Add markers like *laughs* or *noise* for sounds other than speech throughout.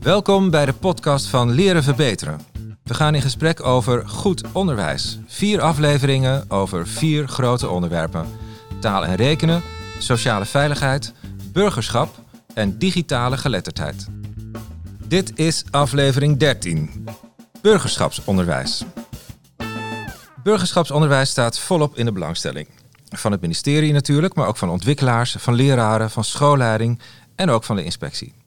Welkom bij de podcast van Leren Verbeteren. We gaan in gesprek over goed onderwijs. Vier afleveringen over vier grote onderwerpen: taal en rekenen, sociale veiligheid, burgerschap en digitale geletterdheid. Dit is aflevering 13: Burgerschapsonderwijs. Burgerschapsonderwijs staat volop in de belangstelling. Van het ministerie natuurlijk, maar ook van ontwikkelaars, van leraren, van schoolleiding en ook van de inspectie.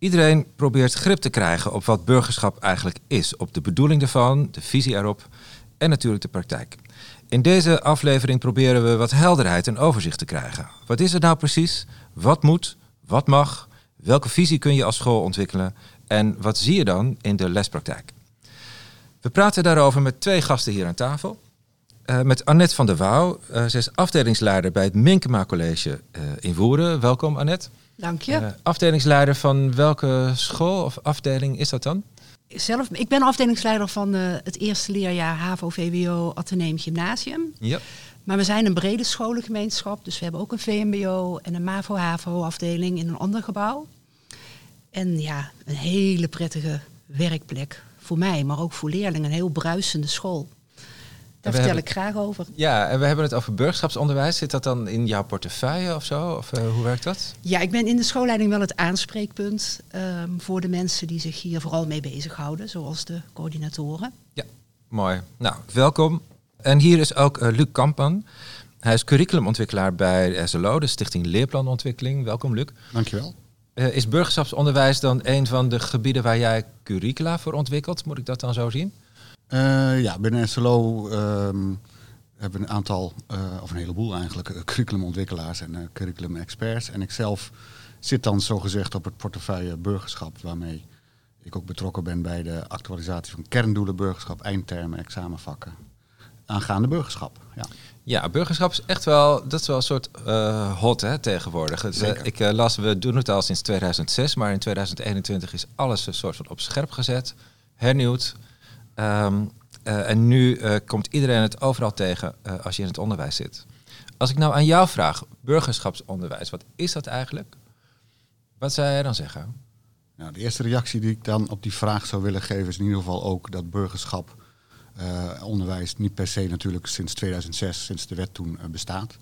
Iedereen probeert grip te krijgen op wat burgerschap eigenlijk is, op de bedoeling ervan, de visie erop en natuurlijk de praktijk. In deze aflevering proberen we wat helderheid en overzicht te krijgen. Wat is het nou precies? Wat moet? Wat mag? Welke visie kun je als school ontwikkelen? En wat zie je dan in de lespraktijk? We praten daarover met twee gasten hier aan tafel. Uh, met Annette van der Wouw. Uh, ze is afdelingsleider bij het Minkema College uh, in Woerden. Welkom Annette. Dank je. afdelingsleider van welke school of afdeling is dat dan? Zelf, ik ben afdelingsleider van het eerste leerjaar HAVO-VWO Atheneum Gymnasium. Ja. Maar we zijn een brede scholengemeenschap, dus we hebben ook een VMBO en een MAVO-HAVO-afdeling in een ander gebouw. En ja, een hele prettige werkplek voor mij, maar ook voor leerlingen. Een heel bruisende school. Daar vertel hebben, ik graag over. Ja, en we hebben het over burgerschapsonderwijs. Zit dat dan in jouw portefeuille of zo? Of uh, hoe werkt dat? Ja, ik ben in de schoolleiding wel het aanspreekpunt um, voor de mensen die zich hier vooral mee bezighouden, zoals de coördinatoren. Ja, mooi. Nou, welkom. En hier is ook uh, Luc Kampan. Hij is curriculumontwikkelaar bij SLO, de Stichting Leerplanontwikkeling. Welkom, Luc. Dankjewel. Uh, is burgerschapsonderwijs dan een van de gebieden waar jij curricula voor ontwikkelt? Moet ik dat dan zo zien? Uh, ja, binnen SLO um, hebben we een aantal, uh, of een heleboel eigenlijk, curriculumontwikkelaars en uh, curriculum-experts. En ik zelf zit dan zogezegd op het portefeuille burgerschap, waarmee ik ook betrokken ben bij de actualisatie van kerndoelen burgerschap, eindtermen, examenvakken. Aangaande burgerschap, ja. Ja, burgerschap is echt wel, dat is wel een soort hot hè, tegenwoordig. Ik las, we doen het al sinds 2006, maar in 2021 is alles een soort van op scherp gezet, hernieuwd. Um, en nu komt iedereen het overal tegen als je in het onderwijs zit. Als ik nou aan jou vraag, burgerschapsonderwijs, wat is dat eigenlijk? Wat zou jij dan zeggen? Nou, de eerste reactie die ik dan op die vraag zou willen geven is in ieder geval ook dat burgerschap onderwijs niet per se natuurlijk sinds 2006, sinds de wet toen bestaat.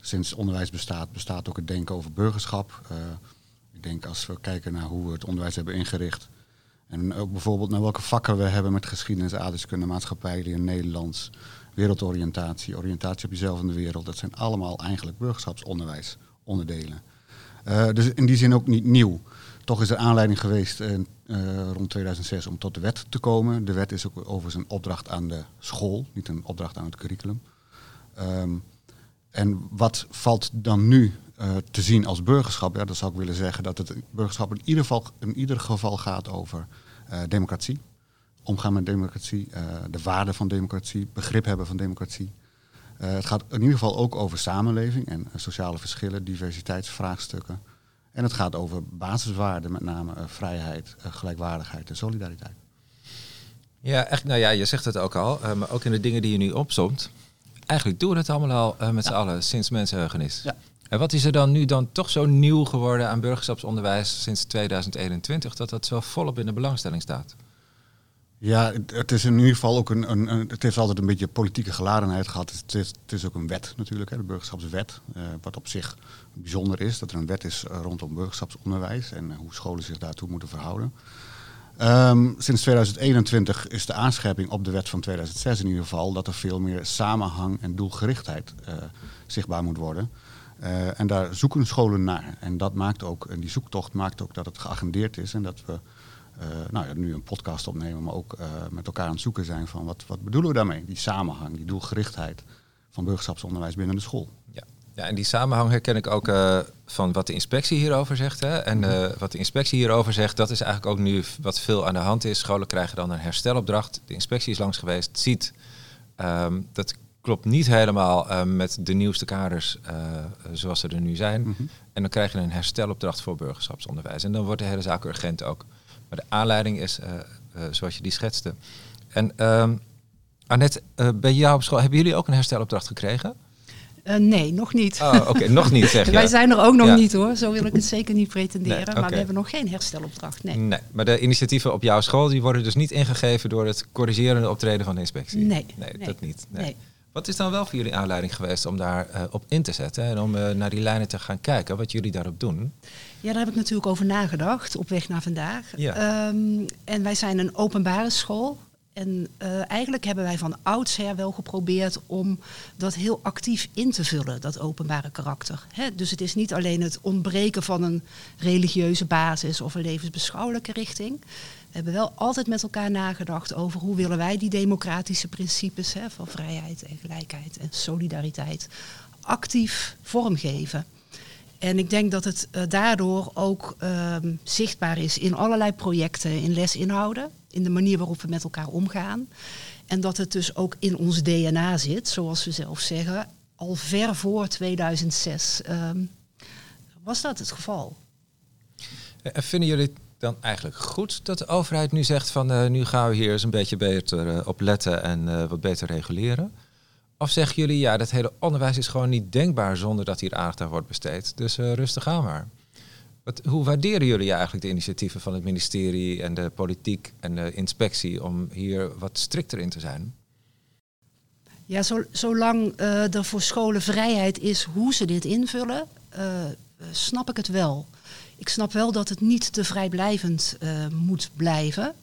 Sinds onderwijs bestaat, bestaat ook het denken over burgerschap. Ik denk als we kijken naar hoe we het onderwijs hebben ingericht. En ook bijvoorbeeld naar welke vakken we hebben met geschiedenis, aardrijkskunde, maatschappijleer, Nederlands, wereldoriëntatie, oriëntatie op jezelf in de wereld. Dat zijn allemaal eigenlijk burgerschapsonderwijs onderdelen. dus in die zin ook niet nieuw. Toch is er aanleiding geweest uh, rond 2006 om tot de wet te komen. De wet is ook overigens een opdracht aan de school, niet een opdracht aan het curriculum. Um, en wat valt dan nu uh, te zien als burgerschap? Ja, dan zou ik willen zeggen dat het burgerschap in ieder geval, in ieder geval gaat over democratie. Omgaan met democratie, de waarde van democratie, begrip hebben van democratie. het gaat in ieder geval ook over samenleving en sociale verschillen, diversiteitsvraagstukken. En het gaat over basiswaarden, met name vrijheid, gelijkwaardigheid en solidariteit. Ja, echt. Nou ja, je zegt het ook al, maar ook in de dingen die je nu opzomt. Eigenlijk doen we het allemaal al met ja. z'n allen sinds mensenheugenis. Ja. En wat is er dan nu dan toch zo nieuw geworden aan burgerschapsonderwijs sinds 2021 dat dat zo volop in de belangstelling staat? Ja, het, is in ieder geval ook een, een, Het heeft altijd een beetje politieke geladenheid gehad. Het is, het is ook een wet natuurlijk, hè, de burgerschapswet. Uh, wat op zich bijzonder is dat er een wet is uh, rondom burgerschapsonderwijs en uh, hoe scholen zich daartoe moeten verhouden. Um, sinds 2021 is de aanscherping op de wet van 2006 in ieder geval dat er veel meer samenhang en doelgerichtheid zichtbaar moet worden. En daar zoeken scholen naar. En dat maakt ook, en die zoektocht maakt ook dat het geagendeerd is en dat we uh, nou ja, nu een podcast opnemen, maar ook uh, met elkaar aan het zoeken zijn van wat, wat bedoelen we daarmee? Die samenhang, die doelgerichtheid van burgerschapsonderwijs binnen de school. Ja, ja en die samenhang herken ik ook uh, van wat de inspectie hierover zegt. Hè? En wat de inspectie hierover zegt, dat is eigenlijk ook nu wat veel aan de hand is. Scholen krijgen dan een herstelopdracht. De inspectie is langs geweest, ziet um, dat klopt niet helemaal uh, met de nieuwste kaders uh, zoals ze er nu zijn. Mm -hmm. En dan krijg je een herstelopdracht voor burgerschapsonderwijs. En dan wordt de hele zaak urgent ook. Maar de aanleiding is uh, uh, zoals je die schetste. En um, Annette, uh, bij jou op school, hebben jullie ook een herstelopdracht gekregen? Uh, nee, nog niet. Oh, oké, nog niet zeg *laughs* je. Wij zijn er ook nog niet hoor, zo wil ik het zeker niet pretenderen. Nee, Maar we hebben nog geen herstelopdracht, nee. Nee, maar de initiatieven op jouw school die worden dus niet ingegeven door het corrigerende optreden van de inspectie? Nee, Nee, nee, dat niet. Nee. Wat is dan wel voor jullie aanleiding geweest om daar eh, op in te zetten en om eh, naar die lijnen te gaan kijken, wat jullie daarop doen? Ja, daar heb ik natuurlijk over nagedacht op weg naar vandaag. Ja. Ehm, en wij zijn een openbare school. En eh, eigenlijk hebben wij van oudsher wel geprobeerd om dat heel actief in te vullen, dat openbare karakter. Hè? Dus het is niet alleen het ontbreken van een religieuze basis of een levensbeschouwelijke richting. We hebben wel altijd met elkaar nagedacht over hoe willen wij die democratische principes hè, van vrijheid en gelijkheid en solidariteit actief vormgeven. En ik denk dat het eh, daardoor ook ehm, zichtbaar is in allerlei projecten, in lesinhouden, in de manier waarop we met elkaar omgaan. En dat het dus ook in ons DNA zit, zoals we zelf zeggen. Al ver voor 2006 ehm, was dat het geval. En vinden jullie dan eigenlijk goed dat de overheid nu zegt van eh, nu gaan we hier eens een beetje beter eh, op letten en eh, wat beter reguleren? Of zeggen jullie ja, dat hele onderwijs is gewoon niet denkbaar zonder dat hier aandacht aan wordt besteed. Dus rustig aan maar. Wat, hoe waarderen jullie eigenlijk de initiatieven van het ministerie en de politiek en de inspectie om hier wat strikter in te zijn? Ja, zo, zolang er voor scholen vrijheid is hoe ze dit invullen, snap ik het wel. Ik snap wel dat het niet te vrijblijvend eh, moet blijven.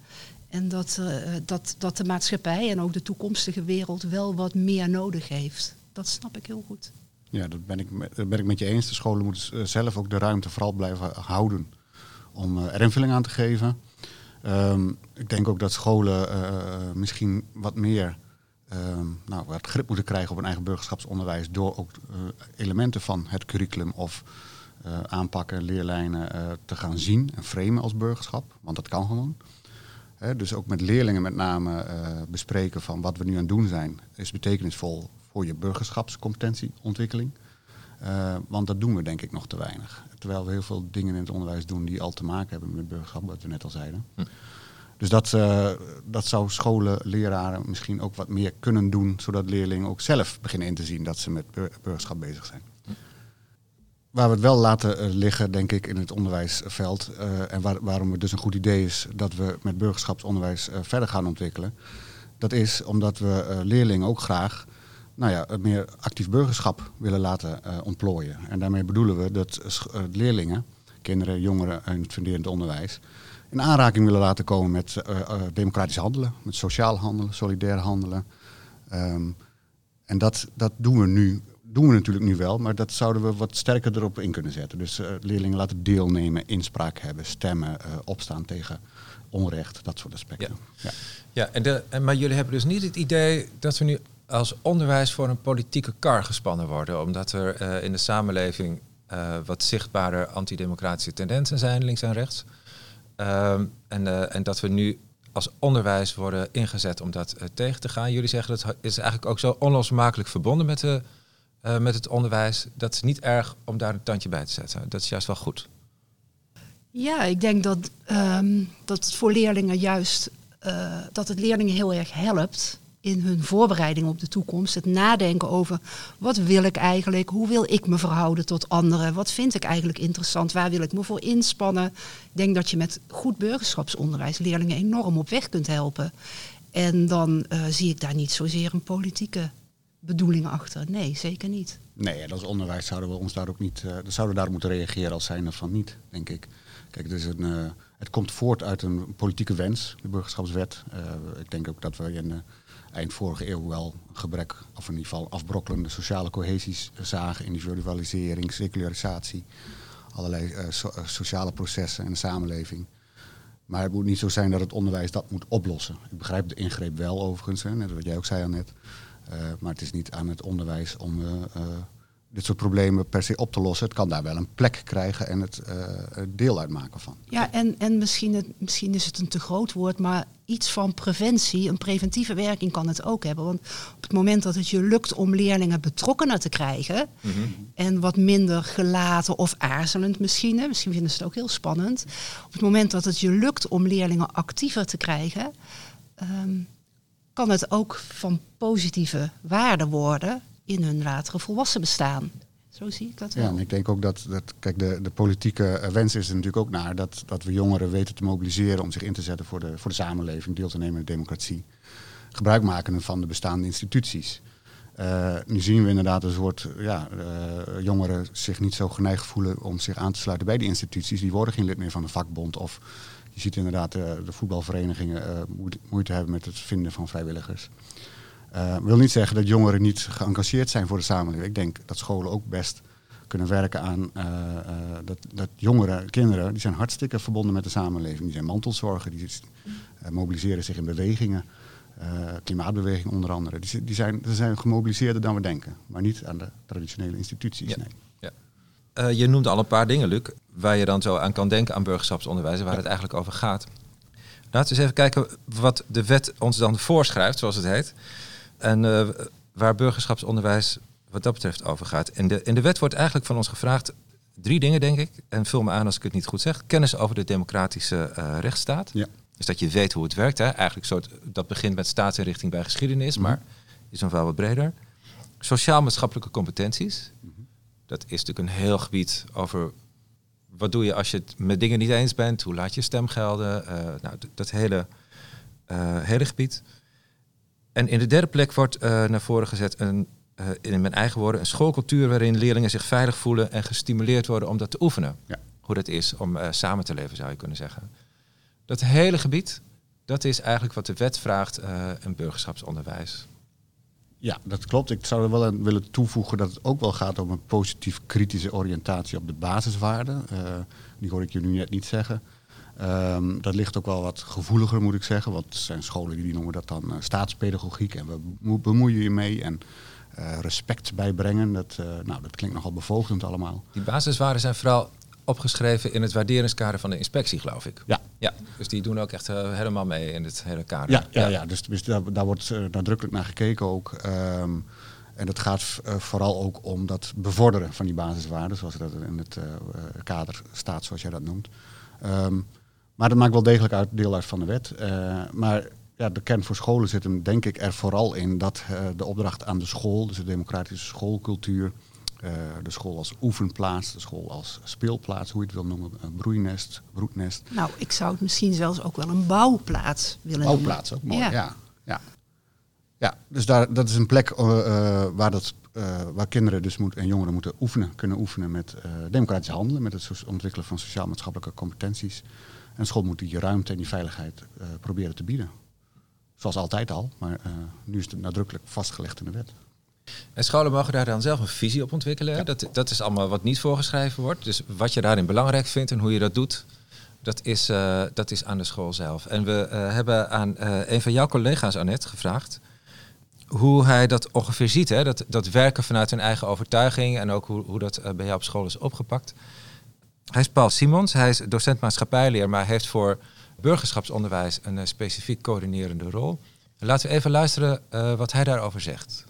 En dat, eh, dat, dat de maatschappij en ook de toekomstige wereld wel wat meer nodig heeft. Dat snap ik heel goed. Ja, dat ben ik, dat ben ik met je eens. De scholen moeten zelf ook de ruimte vooral blijven houden om eh, er invulling aan te geven. Ehm, ik denk ook dat scholen misschien wat meer ehm, nou, wat grip moeten krijgen op hun eigen burgerschapsonderwijs door ook elementen van het curriculum of eh, aanpakken, leerlijnen eh, te gaan zien en framen als burgerschap. Want dat kan gewoon. Hè, dus ook met leerlingen met name eh, bespreken van wat we nu aan het doen zijn, is betekenisvol voor je burgerschapscompetentieontwikkeling. Want dat doen we denk ik nog te weinig. Terwijl we heel veel dingen in het onderwijs doen die al te maken hebben met burgerschap, wat we net al zeiden. Hm. Dus dat, dat zou scholen, leraren misschien ook wat meer kunnen doen, zodat leerlingen ook zelf beginnen in te zien dat ze met bur- burgerschap bezig zijn. Waar we het wel laten eh, liggen, denk ik, in het onderwijsveld. eh, en waar, waarom het dus een goed idee is dat we met burgerschapsonderwijs eh, verder gaan ontwikkelen. Dat is omdat we leerlingen ook graag nou ja, meer actief burgerschap willen laten ontplooien. En daarmee bedoelen we dat leerlingen, kinderen, jongeren in het funderend onderwijs, in aanraking willen laten komen met democratisch handelen, met sociaal handelen, solidair handelen. Ehm, en dat, dat doen we nu, doen we natuurlijk nu wel, maar dat zouden we wat sterker erop in kunnen zetten. Dus eh, leerlingen laten deelnemen, inspraak hebben, stemmen, eh, opstaan tegen onrecht, dat soort aspecten. Ja. Ja, en de, en, maar jullie hebben dus niet het idee dat we nu als onderwijs voor een politieke kar gespannen worden, omdat er eh, in de samenleving wat zichtbare antidemocratische tendensen zijn, links en rechts. Ehm, en, en dat we nu als onderwijs worden ingezet om dat tegen te gaan. Jullie zeggen dat is eigenlijk ook zo onlosmakelijk verbonden met, de, eh, met het onderwijs. Dat is niet erg om daar een tandje bij te zetten. Dat is juist wel goed. Ja, ik denk dat, ehm, dat het voor leerlingen juist eh, dat het leerlingen heel erg helpt in hun voorbereiding op de toekomst. Het nadenken over wat wil ik eigenlijk, hoe wil ik me verhouden tot anderen, wat vind ik eigenlijk interessant, waar wil ik me voor inspannen. Ik denk dat je met goed burgerschapsonderwijs leerlingen enorm op weg kunt helpen. En dan eh, zie ik daar niet zozeer een politieke bedoeling achter. Nee, zeker niet. Nee, als onderwijs zouden we ons daar ook niet, eh, zouden daar moeten reageren als zijnde van niet, denk ik. Kijk, het, een, eh, het komt voort uit een politieke wens, de burgerschapswet. Eh, ik denk ook dat we in eind vorige eeuw wel gebrek, of in ieder geval afbrokkelende sociale cohesies zagen, individualisering, secularisatie, allerlei so- sociale processen in de samenleving. Maar het moet niet zo zijn dat het onderwijs dat moet oplossen. Ik begrijp de ingreep wel overigens, hè, net wat jij ook zei net. Uh, maar het is niet aan het onderwijs om uh, uh, dit soort problemen per se op te lossen. Het kan daar wel een plek krijgen en het uh, deel uitmaken van. Ja, en, en misschien, het, misschien is het een te groot woord, maar iets van preventie, een preventieve werking kan het ook hebben. Want op het moment dat het je lukt om leerlingen betrokkener te krijgen mm-hmm. en wat minder gelaten of aarzelend misschien, hè, misschien vinden ze het ook heel spannend. Op het moment dat het je lukt om leerlingen actiever te krijgen, um, kan het ook van positieve waarde worden in hun latere volwassen bestaan. Zo zie ik dat wel. Ja, en ik denk ook dat, dat kijk, de, de politieke eh, wens is er natuurlijk ook naar dat, dat we jongeren weten te mobiliseren om zich in te zetten voor de, voor de samenleving, deel te nemen in de democratie. Gebruik maken van de bestaande instituties. Uh, nu zien we inderdaad een soort ja, uh, jongeren zich niet zo geneigd voelen om zich aan te sluiten bij die instituties. Die worden geen lid meer van de vakbond. Of je ziet inderdaad uh, de voetbalverenigingen moeite hebben met het vinden van vrijwilligers. Uh, wil niet zeggen dat jongeren niet geëngageerd zijn voor de samenleving. Ik denk dat scholen ook best kunnen werken aan uh, uh, dat, dat jongeren, kinderen, die zijn hartstikke verbonden met de samenleving. Die zijn mantelzorgen, die mobiliseren zich in bewegingen. klimaatbeweging onder andere. Die, die, zijn, die zijn gemobiliseerder dan we denken. Maar niet aan de traditionele instituties. Ja. Nee. Ja. je noemde al een paar dingen, Luc, waar je dan zo aan kan denken aan burgerschapsonderwijs en waar het eigenlijk over gaat. Laten we eens even kijken wat de wet ons dan voorschrijft, zoals het heet. En uh, waar burgerschapsonderwijs wat dat betreft over gaat. In de, in de wet wordt eigenlijk van ons gevraagd drie dingen, denk ik. En vul me aan als ik het niet goed zeg. Kennis over de democratische uh, rechtsstaat. Ja. Dus dat je weet hoe het werkt. Hè? Eigenlijk soort, dat begint met staatsinrichting bij geschiedenis, mm -hmm. maar is nog wel wat breder. Sociaal-maatschappelijke competenties. Dat is natuurlijk een heel gebied over wat doe je als je het met dingen niet eens bent. Hoe laat je stem gelden. Uh, nou, dat hele, hele gebied. En in de derde plek wordt uh, naar voren gezet een, in mijn eigen woorden, een schoolcultuur waarin leerlingen zich veilig voelen en gestimuleerd worden om dat te oefenen. Ja. Hoe dat is om samen te leven, zou je kunnen zeggen. Dat hele gebied, dat is eigenlijk wat de wet vraagt in burgerschapsonderwijs. Ja, dat klopt. Ik zou er wel aan willen toevoegen dat het ook wel gaat om een positief kritische oriëntatie op de basiswaarden. die hoor ik je nu net niet zeggen. Um, dat ligt ook wel wat gevoeliger, moet ik zeggen. Want er zijn scholen die noemen dat dan uh, staatspedagogiek. En we bemoeien je mee. En uh, respect bijbrengen. Dat, nou, dat klinkt nogal bevoogdend allemaal. Die basiswaarden zijn vooral opgeschreven in het waarderingskader van de inspectie, geloof ik. Ja. Ja dus die doen ook echt helemaal mee in het hele kader. Ja, ja, ja. ja dus, dus daar, daar, wordt nadrukkelijk naar gekeken ook. Um, en dat gaat vooral ook om dat bevorderen van die basiswaarden. Zoals dat in het kader staat, zoals jij dat noemt. Um, maar dat maakt wel degelijk uit, deel uit van de wet. Maar ja, de kern voor scholen zit hem denk ik er vooral in dat de opdracht aan de school, dus de democratische schoolcultuur, uh, de school als oefenplaats, de school als speelplaats, hoe je het wil noemen, een broeinest, broednest. Nou, ik zou het misschien zelfs ook wel een bouwplaats willen bouwplaats, noemen. Bouwplaats ook, mooi, ja. ja. ja. Ja, dus daar, dat is een plek waar, dat, waar kinderen dus moet, en jongeren moeten oefenen, kunnen oefenen met democratisch handelen, met het ontwikkelen van sociaal-maatschappelijke competenties. En school moet die ruimte en die veiligheid proberen te bieden. Zoals altijd al, maar nu is het nadrukkelijk vastgelegd in de wet. En scholen mogen daar dan zelf een visie op ontwikkelen. Ja. Dat, dat is allemaal wat niet voorgeschreven wordt. Dus wat je daarin belangrijk vindt en hoe je dat doet, dat is, uh, dat is aan de school zelf. En we hebben aan een van jouw collega's, Annette, gevraagd hoe hij dat ongeveer ziet. Hè? Dat, dat werken vanuit hun eigen overtuiging en ook hoe, hoe dat bij jou op school is opgepakt. Hij is Paul Simons, hij is docent maatschappijleer, maar heeft voor burgerschapsonderwijs een specifiek coördinerende rol. Laten we even luisteren wat hij daarover zegt.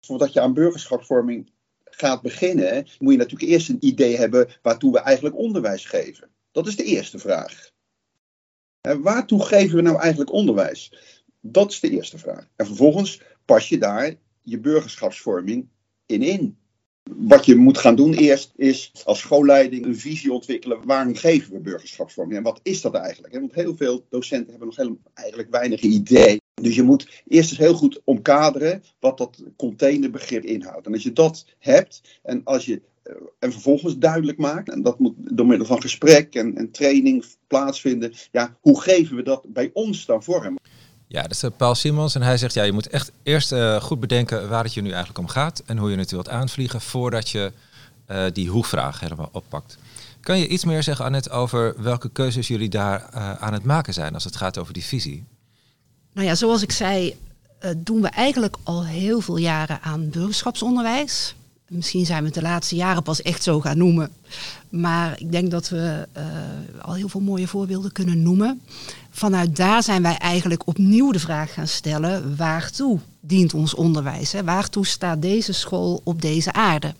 Voordat je aan burgerschapsvorming gaat beginnen, moet je natuurlijk eerst een idee hebben waartoe we eigenlijk onderwijs geven. Dat is de eerste vraag. En waartoe geven we nou eigenlijk onderwijs? Dat is de eerste vraag. En vervolgens pas je daar je burgerschapsvorming in in wat je moet gaan doen eerst is als schoolleiding een visie ontwikkelen. Waarom geven we burgerschapsvorming en wat is dat eigenlijk? Want heel veel docenten hebben nog helemaal, eigenlijk weinig idee. Dus je moet eerst eens heel goed omkaderen wat dat containerbegrip inhoudt. En als je dat hebt en als je en vervolgens duidelijk maakt, en dat moet door middel van gesprek en, en training plaatsvinden, ja, hoe geven we dat bij ons dan vorm? Ja, dat is Paul Simons. En hij zegt, ja, je moet echt eerst uh, goed bedenken waar het je nu eigenlijk om gaat. En hoe je het wilt aanvliegen voordat je die hoe-vraag helemaal oppakt. Kan je iets meer zeggen, Annette, over welke keuzes jullie daar aan het maken zijn als het gaat over die visie? Nou ja, zoals ik zei, doen we eigenlijk al heel veel jaren aan burgerschapsonderwijs. Misschien zijn we het de laatste jaren pas echt zo gaan noemen. Maar ik denk dat we al heel veel mooie voorbeelden kunnen noemen vanuit daar zijn wij eigenlijk opnieuw de vraag gaan stellen: waartoe dient ons onderwijs? Hè? Waartoe staat deze school op deze aarde?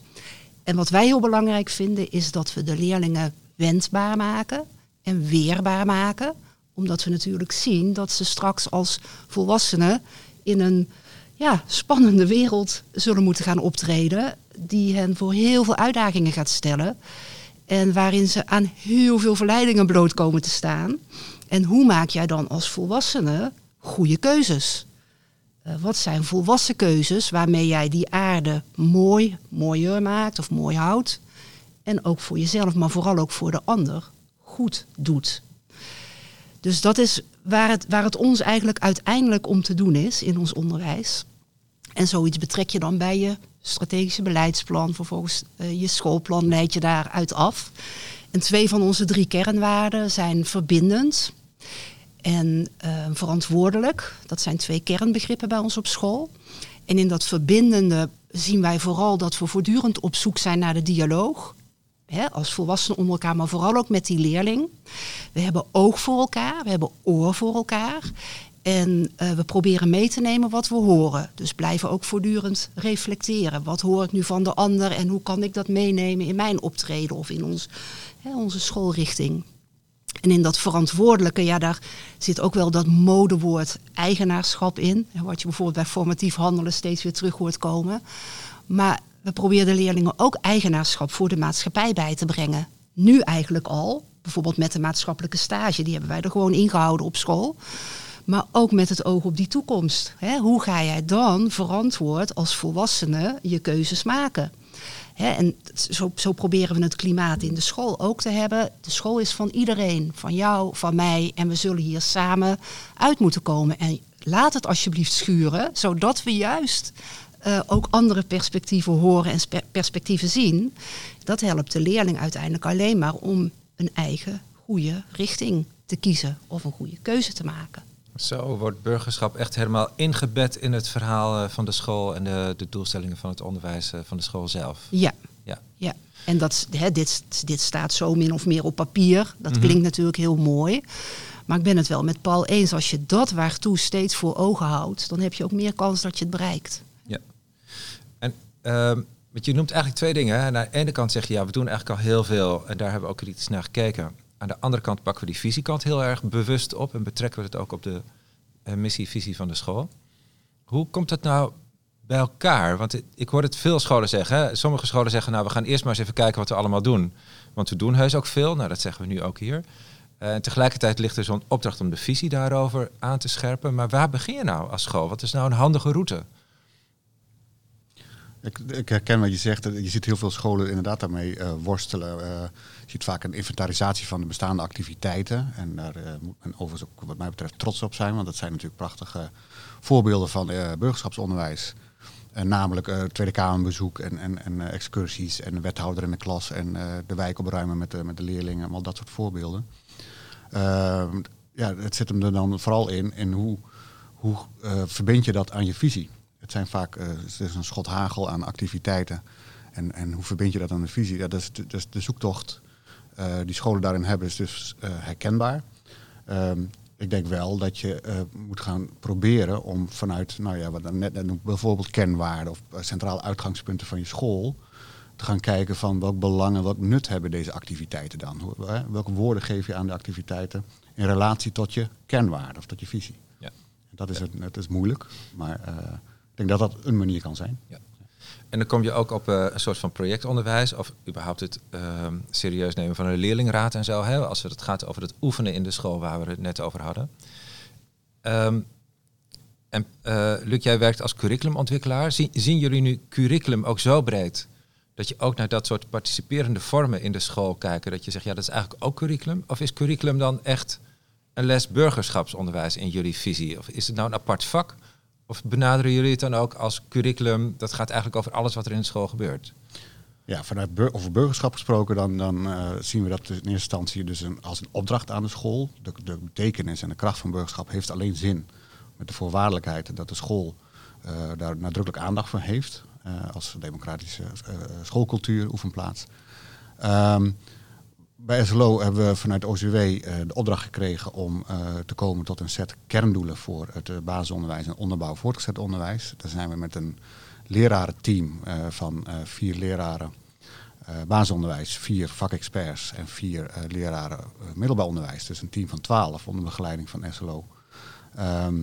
En wat wij heel belangrijk vinden is dat we de leerlingen wendbaar maken en weerbaar maken, omdat we natuurlijk zien dat ze straks als volwassenen in een ja, spannende wereld zullen moeten gaan optreden. Die hen voor heel veel uitdagingen gaat stellen. En waarin ze aan heel veel verleidingen bloot komen te staan. En hoe maak jij dan als volwassene goede keuzes? Uh, wat zijn volwassen keuzes waarmee jij die aarde mooi, mooier maakt of mooi houdt? En ook voor jezelf, maar vooral ook voor de ander goed doet. Dus dat is waar het, waar het ons eigenlijk uiteindelijk om te doen is in ons onderwijs. En zoiets betrek je dan bij je strategische beleidsplan. Vervolgens uh, je schoolplan leid je daaruit af. En twee van onze drie kernwaarden zijn verbindend en uh, verantwoordelijk. Dat zijn twee kernbegrippen bij ons op school. En in dat verbindende zien wij vooral dat we voortdurend op zoek zijn naar de dialoog. Als volwassenen onder elkaar, maar vooral ook met die leerling. We hebben oog voor elkaar, we hebben oor voor elkaar. En uh, we proberen mee te nemen wat we horen. Dus blijven ook voortdurend reflecteren. Wat hoor ik nu van de ander en hoe kan ik dat meenemen in mijn optreden of in ons, onze schoolrichting. En in dat verantwoordelijke, ja, daar zit ook wel dat modewoord eigenaarschap in. Wat je bijvoorbeeld bij formatief handelen steeds weer terug hoort komen. Maar we proberen de leerlingen ook eigenaarschap voor de maatschappij bij te brengen. Nu eigenlijk al, bijvoorbeeld met de maatschappelijke stage, die hebben wij er gewoon ingehouden op school. Maar ook met het oog op die toekomst. hoe ga jij dan verantwoord als volwassene je keuzes maken? en zo, zo, proberen we het klimaat in de school ook te hebben. De school is van iedereen, van jou, van mij. En we zullen hier samen uit moeten komen. En laat het alsjeblieft schuren, zodat we juist uh, ook andere perspectieven horen en perspectieven zien. Dat helpt de leerling uiteindelijk alleen maar om een eigen goede richting te kiezen of een goede keuze te maken. Zo wordt burgerschap echt helemaal ingebed in het verhaal eh, van de school en de, de doelstellingen van het onderwijs eh, van de school zelf. Ja. Ja. ja. En dat, hè, dit, dit staat zo min of meer op papier. Dat mhm. klinkt natuurlijk heel mooi. Maar ik ben het wel met Paul eens. Als je dat waartoe steeds voor ogen houdt, dan heb je ook meer kans dat je het bereikt. En uh, je noemt eigenlijk twee dingen. Aan de ene kant zeg je, ja, we doen eigenlijk al heel veel. En daar hebben we ook kritisch naar gekeken. Aan de andere kant pakken we die visiekant heel erg bewust op en betrekken we het ook op de uh, missie, visie van de school. Hoe komt dat nou bij elkaar? Want ik hoor het veel scholen zeggen. Hè? Sommige scholen zeggen, nou we gaan eerst maar eens even kijken wat we allemaal doen. Want we doen heus ook veel. Nou, dat zeggen we nu ook hier. Uh, en tegelijkertijd ligt er zo'n opdracht om de visie daarover aan te scherpen. Maar waar begin je nou als school? Wat is nou een handige route? Ik, ik, herken wat je zegt. Je ziet heel veel scholen inderdaad daarmee uh, worstelen. Uh, je ziet vaak een inventarisatie van de bestaande activiteiten. En daar uh, moet men overigens ook wat mij betreft trots op zijn. Want dat zijn natuurlijk prachtige voorbeelden van burgerschapsonderwijs. namelijk Tweede Kamerbezoek en, en, en excursies en de wethouder in de klas en de wijk opruimen met de, met de leerlingen. Al dat soort voorbeelden. Ehm, ja, het zit hem er dan vooral in, in hoe, hoe verbind je dat aan je visie. Het zijn vaak uh, het is een schot hagel aan activiteiten. En, en hoe verbind je dat aan de visie? Ja, dat is de, dus de zoektocht uh, die scholen daarin hebben, is dus uh, herkenbaar. Um, ik denk wel dat je moet gaan proberen om vanuit, nou ja, wat dan net, net bijvoorbeeld kenwaarden of centrale uitgangspunten van je school, te gaan kijken van welk belang en welk nut hebben deze activiteiten dan? Welke woorden geef je aan de activiteiten in relatie tot je kenwaarden of tot je visie? Ja. Dat is, het, het is moeilijk, maar denk dat dat een manier kan zijn. Ja. En dan kom je ook op uh, een soort van projectonderwijs of überhaupt het uh, serieus nemen van een leerlingraad en zo. Hè, als het gaat over het oefenen in de school waar we het net over hadden. Um, en uh, Luc, jij werkt als curriculumontwikkelaar. Zien, zien jullie nu curriculum ook zo breed dat je ook naar dat soort participerende vormen in de school kijken? Dat je zegt, ja, dat is eigenlijk ook curriculum. Of is curriculum dan echt een les burgerschapsonderwijs in jullie visie? Of is het nou een apart vak? Of benaderen jullie het dan ook als curriculum? Dat gaat eigenlijk over alles wat er in de school gebeurt. Ja, vanuit over burgerschap gesproken, dan, dan uh, zien we dat in eerste instantie dus als een opdracht aan de school. De, de betekenis en de kracht van burgerschap heeft alleen zin met de voorwaardelijkheid dat de school uh, daar nadrukkelijk aandacht voor heeft. Uh, als democratische schoolcultuur, oefenplaats. Um, bij SLO hebben we vanuit OCW uh, de opdracht gekregen om uh, te komen tot een set kerndoelen voor het uh, basisonderwijs en onderbouw voortgezet onderwijs. Daar zijn we met een lerarenteam van vier leraren basisonderwijs, vier vakexperts en vier leraren middelbaar onderwijs. Dus een team van twaalf onder begeleiding van SLO. Ehm,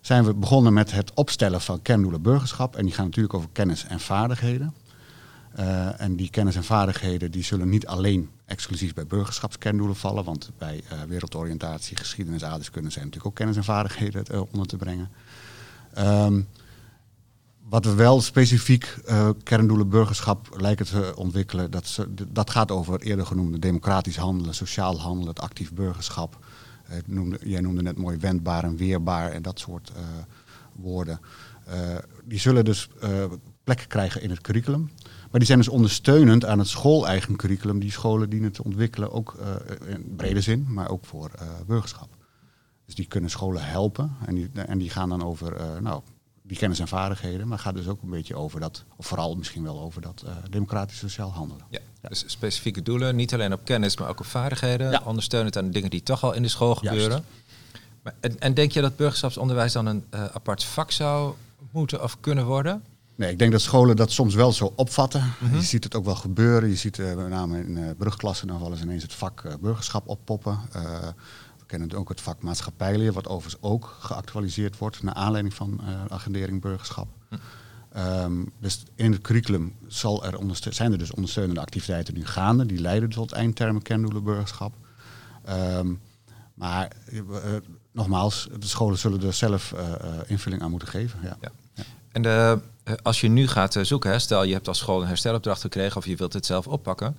zijn we begonnen met het opstellen van kerndoelen burgerschap. En die gaan natuurlijk over kennis en vaardigheden. En die kennis en vaardigheden die zullen niet alleen exclusief bij burgerschapskerndoelen vallen. Want bij uh, wereldoriëntatie, geschiedenis, aardrijkskunde zijn natuurlijk ook kennis en vaardigheden uh, onder te brengen. Um, wat we wel specifiek uh, kerndoelen burgerschap lijken te ontwikkelen, dat, dat gaat over eerder genoemde democratisch handelen, sociaal handelen, het actief burgerschap. Jij noemde net mooi wendbaar en weerbaar en dat soort woorden. die zullen dus plek krijgen in het curriculum. Maar die zijn dus ondersteunend aan het schooleigen curriculum die scholen dienen te ontwikkelen, ook in brede zin, maar ook voor burgerschap. Dus die kunnen scholen helpen en die, en die gaan dan over nou, die kennis en vaardigheden. Maar gaat dus ook een beetje over dat, of vooral misschien wel over dat democratisch sociaal handelen. Ja, dus specifieke doelen, niet alleen op kennis, maar ook op vaardigheden. Ja. Ondersteunend aan de dingen die toch al in de school gebeuren. Maar, en, en, denk je dat burgerschapsonderwijs dan een apart vak zou moeten of kunnen worden? Nee, ik denk dat scholen dat soms wel zo opvatten. Mm -hmm. Je ziet het ook wel gebeuren. Je ziet uh, met name in uh, brugklassen dan wel eens ineens het vak uh, burgerschap oppoppen. We kennen ook het vak maatschappijleer, wat overigens ook geactualiseerd wordt naar aanleiding van agendering burgerschap. Hm. Um, dus in het curriculum zal er zijn er dus ondersteunende activiteiten nu gaande, die leiden tot eindtermen kerndoelen burgerschap. Um, maar nogmaals, de scholen zullen er zelf invulling aan moeten geven. Ja. ja. En de, als je nu gaat zoeken, hè, stel je hebt als school een herstelopdracht gekregen of je wilt het zelf oppakken.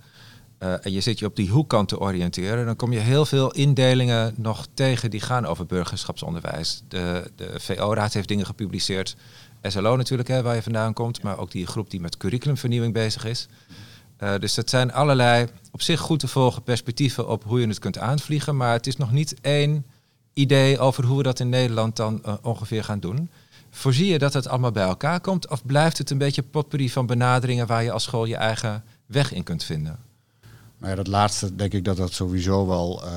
Uh, en je zit je op die hoekkant te oriënteren, dan kom je heel veel indelingen nog tegen die gaan over burgerschapsonderwijs. De, de VO-raad heeft dingen gepubliceerd. SLO natuurlijk, hè, waar je vandaan komt, maar ook die groep die met curriculumvernieuwing bezig is. Uh, dus dat zijn allerlei op zich goed te volgen perspectieven op hoe je het kunt aanvliegen. Maar het is nog niet één idee over hoe we dat in Nederland dan uh, ongeveer gaan doen. Voorzie je dat het allemaal bij elkaar komt? Of blijft het een beetje potpourri van benaderingen waar je als school je eigen weg in kunt vinden? Nou ja, dat laatste denk ik dat dat sowieso wel uh,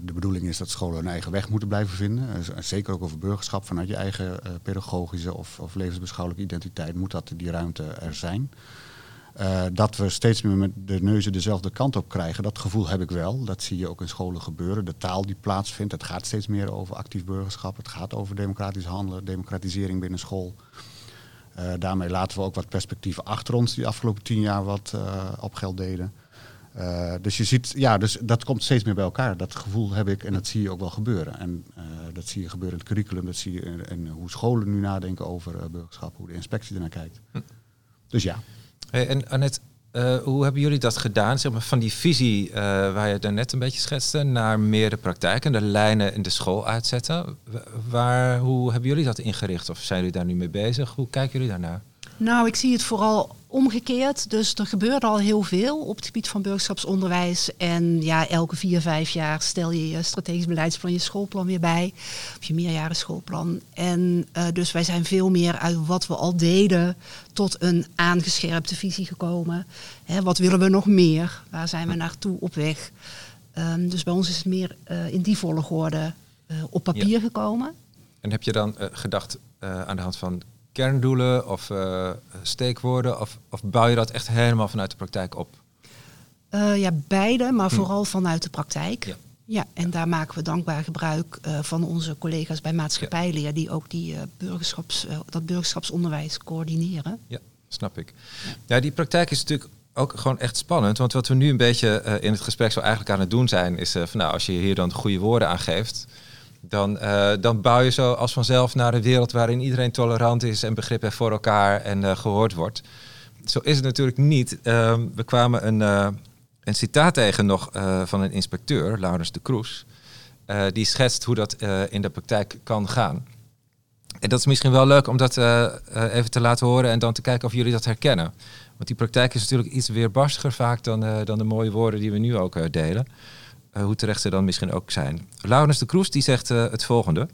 de bedoeling is dat scholen hun eigen weg moeten blijven vinden. Uh, zeker ook over burgerschap vanuit je eigen uh, pedagogische of, of, levensbeschouwelijke identiteit moet dat die ruimte er zijn. Dat we steeds meer met de neuzen dezelfde kant op krijgen, dat gevoel heb ik wel. Dat zie je ook in scholen gebeuren. De taal die plaatsvindt, het gaat steeds meer over actief burgerschap. Het gaat over democratisch handelen, democratisering binnen school. daarmee laten we ook wat perspectieven achter ons die de afgelopen tien jaar wat op geld deden. Uh, dus je ziet, ja, dus dat komt steeds meer bij elkaar. Dat gevoel heb ik en dat zie je ook wel gebeuren. En dat zie je gebeuren in het curriculum, dat zie je in, in hoe scholen nu nadenken over burgerschap, hoe de inspectie ernaar kijkt. Hm. Dus ja. En Annette, hoe hebben jullie dat gedaan? Zeg maar, van die visie waar je daarnet een beetje schetste, naar meer de praktijk en de lijnen in de school uitzetten. Waar, hoe hebben jullie dat ingericht? Of zijn jullie daar nu mee bezig? Hoe kijken jullie daarnaar? Nou, ik zie het vooral omgekeerd. Dus er gebeurt al heel veel op het gebied van burgerschapsonderwijs. En ja, elke vier, vijf jaar stel je je strategisch beleidsplan, je schoolplan weer bij. Of je meerjaren schoolplan. En uh, dus wij zijn veel meer uit wat we al deden tot een aangescherpte visie gekomen. Hè, wat willen we nog meer? Waar zijn we naartoe op weg? Um, dus bij ons is het meer uh, in die volgorde uh, op papier ja. gekomen. En heb je dan gedacht aan de hand van kerndoelen of uh, steekwoorden? Of, of bouw je dat echt helemaal vanuit de praktijk op? Uh, ja, beide, maar hm. vooral vanuit de praktijk. Ja. Ja, en daar maken we dankbaar gebruik uh, van onze collega's bij maatschappijleer, ja. die ook die, burgerschaps, dat burgerschapsonderwijs coördineren. Ja, snap ik. Ja. ja, die praktijk is natuurlijk ook gewoon echt spannend. Want wat we nu een beetje in het gesprek zo eigenlijk aan het doen zijn, is van nou, als je hier dan goede woorden aan geeft, dan, uh, dan bouw je zo als vanzelf naar een wereld waarin iedereen tolerant is en begrip heeft voor elkaar en uh, gehoord wordt. Zo is het natuurlijk niet. Uh, we kwamen een, uh, een citaat tegen nog van een inspecteur, Laurens de Kroes. die schetst hoe dat in de praktijk kan gaan. En dat is misschien wel leuk om dat even te laten horen en dan te kijken of jullie dat herkennen. Want die praktijk is natuurlijk iets weerbarstiger vaak dan, dan de mooie woorden die we nu ook delen. Uh, hoe terecht ze dan misschien ook zijn. Laurens de Kroes die zegt uh, het volgende.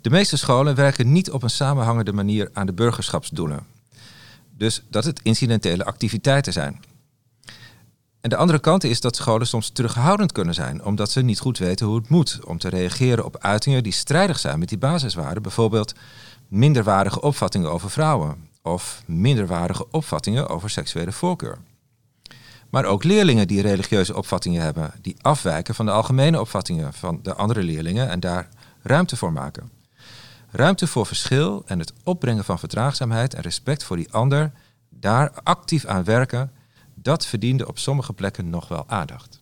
De meeste scholen werken niet op een samenhangende manier aan de burgerschapsdoelen. Dus dat het incidentele activiteiten zijn. En de andere kant is dat scholen soms terughoudend kunnen zijn, omdat ze niet goed weten hoe het moet om te reageren op uitingen die strijdig zijn met die basiswaarden, bijvoorbeeld minderwaardige opvattingen over vrouwen of minderwaardige opvattingen over seksuele voorkeur. Maar ook leerlingen die religieuze opvattingen hebben, die afwijken van de algemene opvattingen van de andere leerlingen en daar ruimte voor maken. Ruimte voor verschil en het opbrengen van verdraagzaamheid en respect voor die ander, daar actief aan werken, dat verdiende op sommige plekken nog wel aandacht.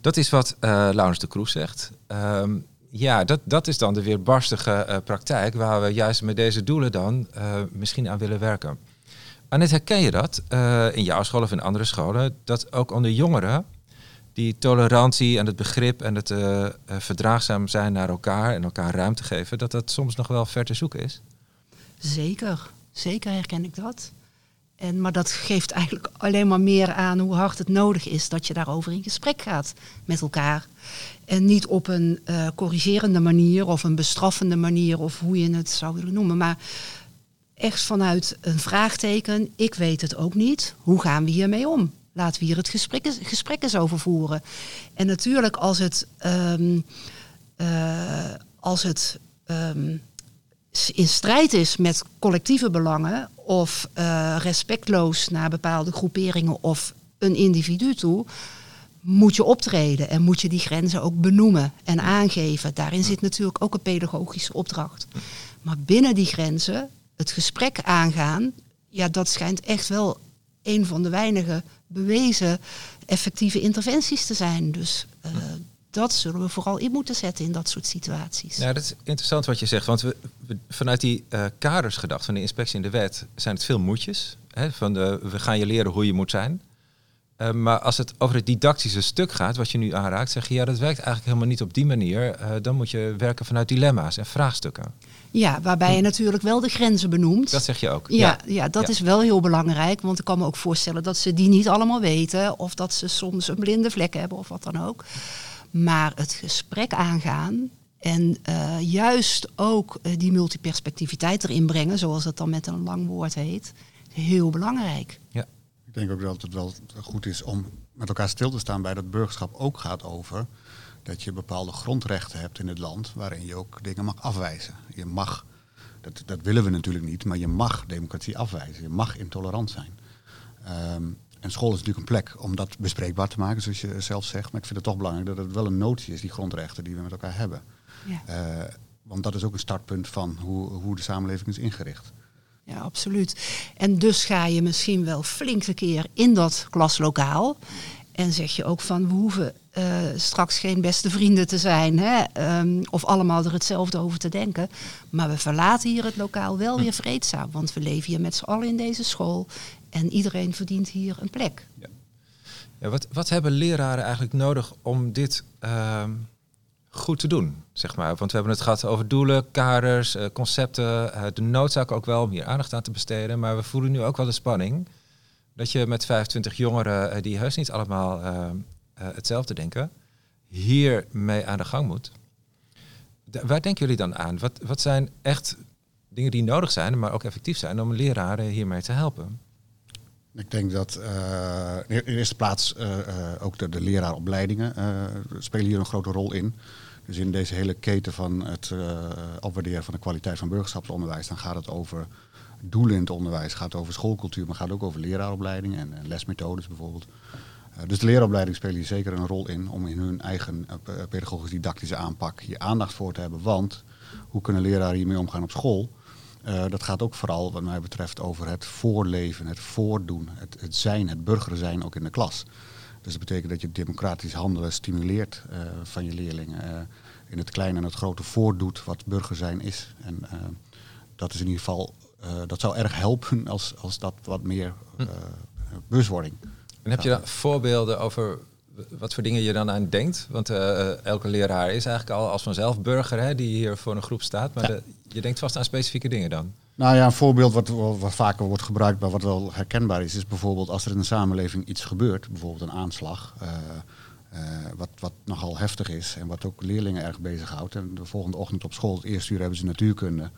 Dat is wat uh, Laurens de Kroes zegt. Ehm, ja, dat, dat is dan de weerbarstige uh, praktijk waar we juist met deze doelen dan uh, misschien aan willen werken. Annette, herken je dat in jouw school of in andere scholen, dat ook onder jongeren die tolerantie en het begrip en het verdraagzaam zijn naar elkaar en elkaar ruimte geven, dat dat soms nog wel ver te zoeken is? Zeker, zeker herken ik dat. En, maar dat geeft eigenlijk alleen maar meer aan hoe hard het nodig is dat je daarover in gesprek gaat met elkaar. En niet op een corrigerende manier of een bestraffende manier of hoe je het zou willen noemen. Maar echt vanuit een vraagteken, ik weet het ook niet. Hoe gaan we hiermee om? Laten we hier het gesprek, gesprek eens over voeren. En natuurlijk als het, um, uh, als het um, in strijd is met collectieve belangen of uh, respectloos naar bepaalde groeperingen of een individu toe, moet je optreden en moet je die grenzen ook benoemen en aangeven. Daarin zit natuurlijk ook een pedagogische opdracht. Maar binnen die grenzen het gesprek aangaan, ja, dat schijnt echt wel een van de weinige bewezen effectieve interventies te zijn. Dus uh, dat zullen we vooral in moeten zetten in dat soort situaties. Ja, dat is interessant wat je zegt. Want we, we vanuit die uh, kaders gedacht van de inspectie in de wet zijn het veel moedjes. Hè, van de, we gaan je leren hoe je moet zijn. Uh, maar als het over het didactische stuk gaat, wat je nu aanraakt, zeg je ja, dat werkt eigenlijk helemaal niet op die manier. Uh, dan moet je werken vanuit dilemma's en vraagstukken. Ja, waarbij je natuurlijk wel de grenzen benoemt. Dat zeg je ook. Ja, ja. ja dat ja. is wel heel belangrijk. Want ik kan me ook voorstellen dat ze die niet allemaal weten. Of dat ze soms een blinde vlek hebben of wat dan ook. Maar het gesprek aangaan en uh, juist ook die multiperspectiviteit erin brengen, zoals het dan met een lang woord heet, heel belangrijk. Ja. Ik denk ook dat het wel goed is om met elkaar stil te staan bij dat burgerschap ook gaat over dat je bepaalde grondrechten hebt in het land waarin je ook dingen mag afwijzen. Je mag, dat, dat willen we natuurlijk niet, maar je mag democratie afwijzen. Je mag intolerant zijn. Um, en school is natuurlijk een plek om dat bespreekbaar te maken, zoals je zelf zegt. Maar ik vind het toch belangrijk dat het wel een notie is, die grondrechten die we met elkaar hebben. Ja. Uh, want dat is ook een startpunt van hoe, hoe de samenleving is ingericht. Ja, absoluut. En dus ga je misschien wel flink een keer in dat klaslokaal. En zeg je ook van we hoeven uh, straks geen beste vrienden te zijn. Hè? Um, of allemaal er hetzelfde over te denken. Maar we verlaten hier het lokaal wel weer vreedzaam. Want we leven hier met z'n allen in deze school. En iedereen verdient hier een plek. Ja. Ja, wat, wat hebben leraren eigenlijk nodig om dit uh, goed te doen? Zeg maar? Want we hebben het gehad over doelen, kaders, uh, concepten. Uh, de noodzaak ook wel om hier aandacht aan te besteden. Maar we voelen nu ook wel de spanning. Dat je met 25 jongeren eh, die heus niet allemaal hetzelfde denken, hiermee aan de gang moet. Waar denken jullie dan aan? Wat, wat zijn echt dingen die nodig zijn, maar ook effectief zijn om leraren hiermee te helpen? Ik denk dat uh, in eerste plaats ook de, leraaropleidingen spelen hier een grote rol in. Dus in deze hele keten van het opwaarderen van de kwaliteit van burgerschapsonderwijs, dan gaat het over doelen in het onderwijs, gaat over schoolcultuur, maar gaat ook over leraaropleidingen en, lesmethodes bijvoorbeeld. dus de leraaropleiding spelen hier zeker een rol in om in hun eigen pedagogisch-didactische aanpak hier aandacht voor te hebben. Want hoe kunnen leraren hiermee omgaan op school? Uh, dat gaat ook vooral, wat mij betreft, over het voorleven, het voordoen, het, het zijn, het burger zijn ook in de klas. Dus dat betekent dat je democratisch handelen stimuleert uh, van je leerlingen. Uh, in het kleine en het grote voordoet wat burger zijn is. En dat is in ieder geval, dat zou erg helpen als, als dat wat meer hm. bewustwording. En heb je dan voorbeelden over wat voor dingen je dan aan denkt? Want uh, elke leraar is eigenlijk al als vanzelf burger hè, die hier voor een groep staat. Maar ja. de, je denkt vast aan specifieke dingen dan. Nou ja, een voorbeeld wat, wat vaker wordt gebruikt, maar wat wel herkenbaar is, is bijvoorbeeld als er in de samenleving iets gebeurt, bijvoorbeeld een aanslag, uh, uh, wat, wat nogal heftig is en wat ook leerlingen erg bezighoudt. En de volgende ochtend op school, het eerste uur hebben ze natuurkunde.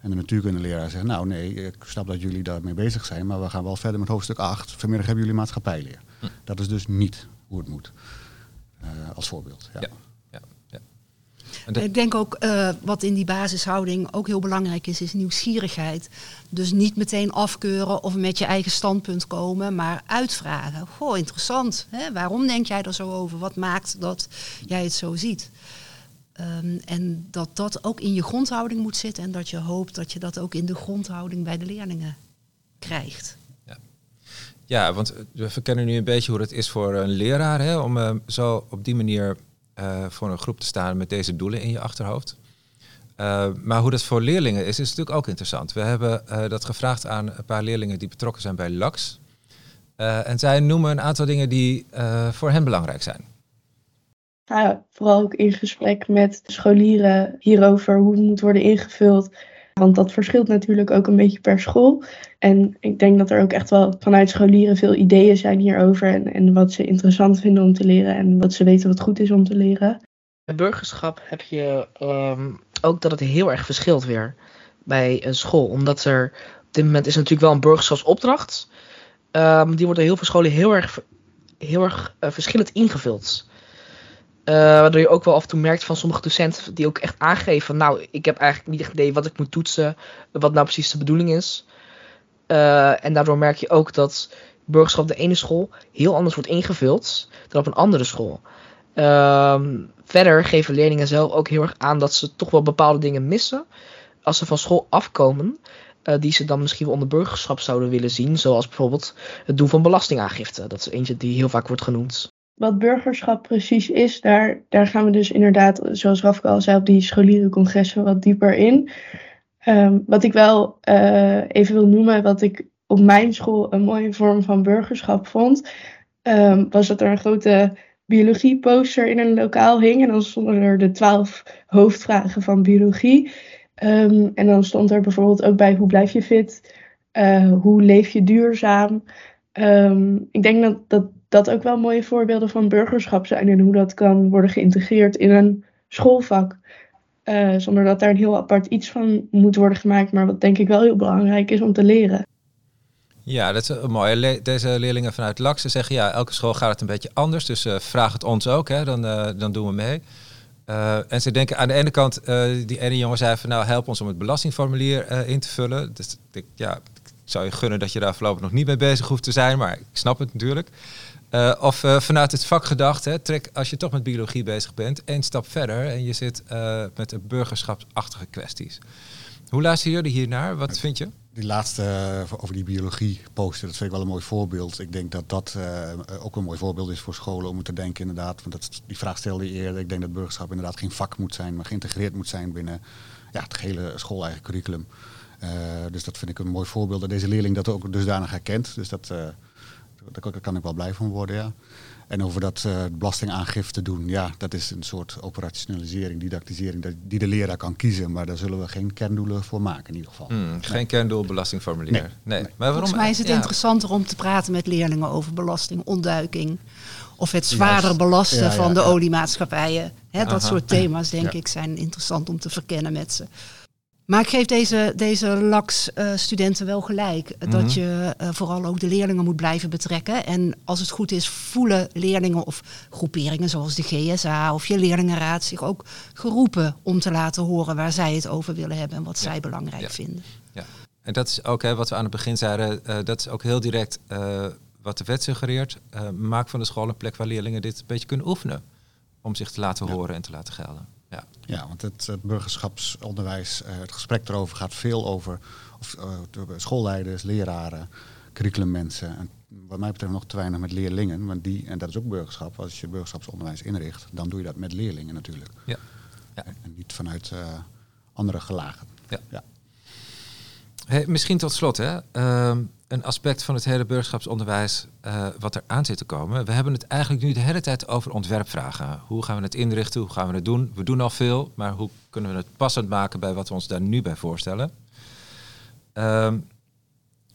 En de natuurkundeleraar zegt, nou nee, ik snap dat jullie daarmee bezig zijn, maar we gaan wel verder met hoofdstuk 8. Vanmiddag hebben jullie maatschappijleer. Hm. Dat is dus niet hoe het moet. Uh, als voorbeeld. Ja. ja. ja, ja. Ik denk ook uh, wat in die basishouding ook heel belangrijk is, is nieuwsgierigheid. Dus niet meteen afkeuren of met je eigen standpunt komen, maar uitvragen. Goh, interessant. Hè? Waarom denk jij er zo over? Wat maakt dat jij het zo ziet? Ehm, en dat dat ook in je grondhouding moet zitten en dat je hoopt dat je dat ook in de grondhouding bij de leerlingen krijgt. Ja, want we verkennen nu een beetje hoe het is voor een leraar hè, om uh, zo op die manier uh, voor een groep te staan met deze doelen in je achterhoofd. Uh, maar hoe dat voor leerlingen is, is natuurlijk ook interessant. We hebben dat gevraagd aan een paar leerlingen die betrokken zijn bij LAX. en zij noemen een aantal dingen die voor hen belangrijk zijn. Ja, vooral ook in gesprek met scholieren hierover hoe het moet worden ingevuld. Want dat verschilt natuurlijk ook een beetje per school. En ik denk dat er ook echt wel vanuit scholieren veel ideeën zijn hierover. En, en wat ze interessant vinden om te leren en wat ze weten wat goed is om te leren. Bij burgerschap heb je um, ook dat het heel erg verschilt weer bij een school. Omdat er op dit moment is natuurlijk wel een burgerschapsopdracht. Um, die wordt door heel veel scholen heel erg, heel erg uh, verschillend ingevuld. Uh, waardoor je ook wel af en toe merkt van sommige docenten die ook echt aangeven nou, ik heb eigenlijk niet echt idee wat ik moet toetsen, wat nou precies de bedoeling is. Uh, en daardoor merk je ook dat burgerschap op de ene school heel anders wordt ingevuld dan op een andere school. Uh, verder geven leerlingen zelf ook heel erg aan dat ze toch wel bepaalde dingen missen als ze van school afkomen. Uh, die ze dan misschien wel onder burgerschap zouden willen zien. Zoals bijvoorbeeld het doen van belastingaangifte. Dat is eentje die heel vaak wordt genoemd wat burgerschap precies is, daar, daar gaan we dus inderdaad, zoals Rafke al zei, op die scholierencongressen wat dieper in. Um, wat ik wel uh, even wil noemen, wat ik op mijn school een mooie vorm van burgerschap vond, um, was dat er een grote biologieposter in een lokaal hing. En dan stonden er de twaalf hoofdvragen van biologie. Um, en dan stond er bijvoorbeeld ook bij hoe blijf je fit, uh, hoe leef je duurzaam. ik denk dat, dat dat ook wel mooie voorbeelden van burgerschap zijn en hoe dat kan worden geïntegreerd in een schoolvak. Uh, zonder dat daar een heel apart iets van moet worden gemaakt, maar wat denk ik wel heel belangrijk is om te leren. Ja, dat is mooi. Deze leerlingen vanuit LAX zeggen, ja, elke school gaat het een beetje anders, dus uh, vraag het ons ook, hè, dan, uh, dan doen we mee. en ze denken aan de ene kant, die ene jongen zei van, nou, help ons om het belastingformulier in te vullen. Dus ik, ja, ik zou je gunnen dat je daar voorlopig nog niet mee bezig hoeft te zijn, maar ik snap het natuurlijk. Uh, of uh, vanuit het vak gedacht, hè, trek als je toch met biologie bezig bent, één stap verder en je zit uh, met de burgerschapsachtige kwesties. Hoe luisteren jullie hiernaar? Wat vind je? Die laatste over die biologie poster, dat vind ik wel een mooi voorbeeld. Ik denk dat dat ook een mooi voorbeeld is voor scholen om te denken inderdaad. Want dat, die vraag stelde je eerder. Ik denk dat burgerschap inderdaad geen vak moet zijn, maar geïntegreerd moet zijn binnen ja, het hele school eigen curriculum. dus dat vind ik een mooi voorbeeld. Dat deze leerling dat ook dusdanig herkent. Dus dat daar kan ik wel blij van worden, ja. En over dat uh, belastingaangifte doen, ja, dat is een soort operationalisering, didactisering die de leraar kan kiezen. Maar daar zullen we geen kerndoelen voor maken in ieder geval. Hmm, geen kerndoel belastingformulier. Nee. nee. Maar waarom? Volgens mij is het ja. interessanter om te praten met leerlingen over belastingontduiking. Of het zwaarder belasten ja, ja, van de oliemaatschappijen. Hè, dat soort thema's, denk ik, zijn interessant om te verkennen met ze. Maar ik geef deze, deze LAX-studenten wel gelijk. Dat mhm. je uh, vooral ook de leerlingen moet blijven betrekken. En als het goed is, voelen leerlingen of groeperingen zoals de GSA of je leerlingenraad zich ook geroepen om te laten horen waar zij het over willen hebben en wat ja. zij belangrijk ja. vinden. Ja, en dat is ook hè, wat we aan het begin zeiden, uh, dat is ook heel direct wat de wet suggereert. maak van de school een plek waar leerlingen dit een beetje kunnen oefenen. Om zich te laten horen en te laten gelden. Ja, ja want het, het burgerschapsonderwijs, uh, het gesprek erover gaat veel over of, uh, schoolleiders, leraren, curriculummensen. En wat mij betreft nog te weinig met leerlingen. Want die, en dat is ook burgerschap. Als je burgerschapsonderwijs inricht, dan doe je dat met leerlingen natuurlijk. Ja. ja. En niet vanuit uh, andere gelagen. Ja. ja. Hey, misschien tot slot, hè. Uh, een aspect van het hele burgerschapsonderwijs uh, wat er aan zit te komen. We hebben het eigenlijk nu de hele tijd over ontwerpvragen. Hoe gaan we het inrichten? Hoe gaan we het doen? We doen al veel, maar hoe kunnen we het passend maken bij wat we ons daar nu bij voorstellen? Uh,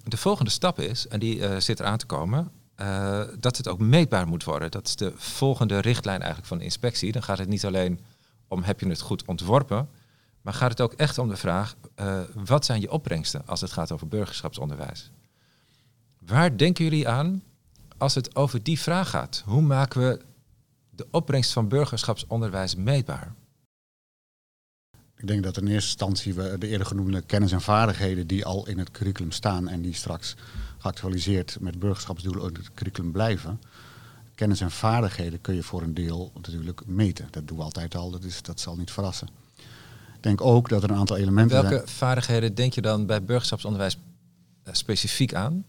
de volgende stap is, en die uh, zit eraan te komen, uh, dat het ook meetbaar moet worden. Dat is de volgende richtlijn eigenlijk van inspectie. Dan gaat het niet alleen om heb je het goed ontworpen, maar gaat het ook echt om de vraag, wat zijn je opbrengsten als het gaat over burgerschapsonderwijs? Waar denken jullie aan als het over die vraag gaat? Hoe maken we de opbrengst van burgerschapsonderwijs meetbaar? Ik denk dat in eerste instantie we de eerder genoemde kennis en vaardigheden die al in het curriculum staan en die straks geactualiseerd met burgerschapsdoelen in het curriculum blijven. kennis en vaardigheden kun je voor een deel natuurlijk meten. Dat doen we altijd al, dat, is, dat zal niet verrassen. Ik denk ook dat er een aantal elementen Welke zijn. vaardigheden denk je dan bij burgerschapsonderwijs eh, specifiek aan?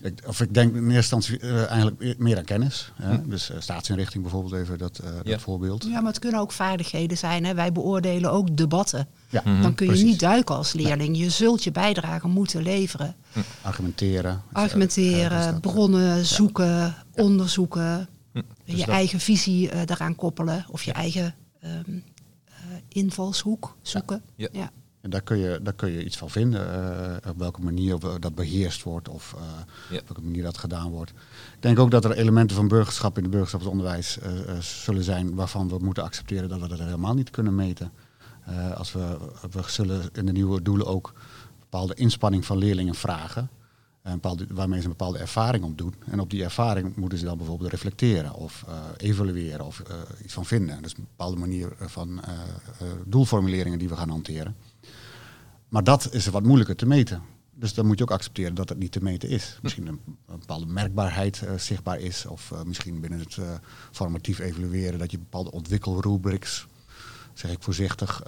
Ik, of ik denk in eerste instantie eh, eigenlijk meer aan kennis. Hè? Hm. Dus eh, staatsinrichting bijvoorbeeld even dat, eh, Ja. dat voorbeeld. Ja, maar het kunnen ook vaardigheden zijn. Hè. Wij beoordelen ook debatten. Ja, Mhm. Dan kun je precies. niet duiken als leerling. Je zult je bijdrage moeten leveren. Argumenteren. Argumenteren, Ja, dus dat, bronnen zoeken, onderzoeken. Hm. je dat- eigen visie daaraan koppelen. Of je eigen ehm, eh, invalshoek zoeken. Ja. En daar kun, je, daar kun je iets van vinden. eh, op welke manier dat beheerst wordt of eh, Ja. op welke manier dat gedaan wordt. Ik denk ook dat er elementen van burgerschap in het burgerschapsonderwijs eh, zullen zijn waarvan we moeten accepteren dat we dat helemaal niet kunnen meten. Als we, we zullen in de nieuwe doelen ook bepaalde inspanning van leerlingen vragen. Een bepaalde, waarmee ze een bepaalde ervaring opdoen. En op die ervaring moeten ze dan bijvoorbeeld reflecteren of eh, evalueren of eh, iets van vinden. Dus een bepaalde manier van eh, eh, doelformuleringen die we gaan hanteren. Maar dat is wat moeilijker te meten. Dus dan moet je ook accepteren dat het niet te meten is. Misschien een, bepaalde merkbaarheid zichtbaar is. Of misschien binnen het formatief evalueren dat je bepaalde ontwikkelrubrics, zeg ik voorzichtig,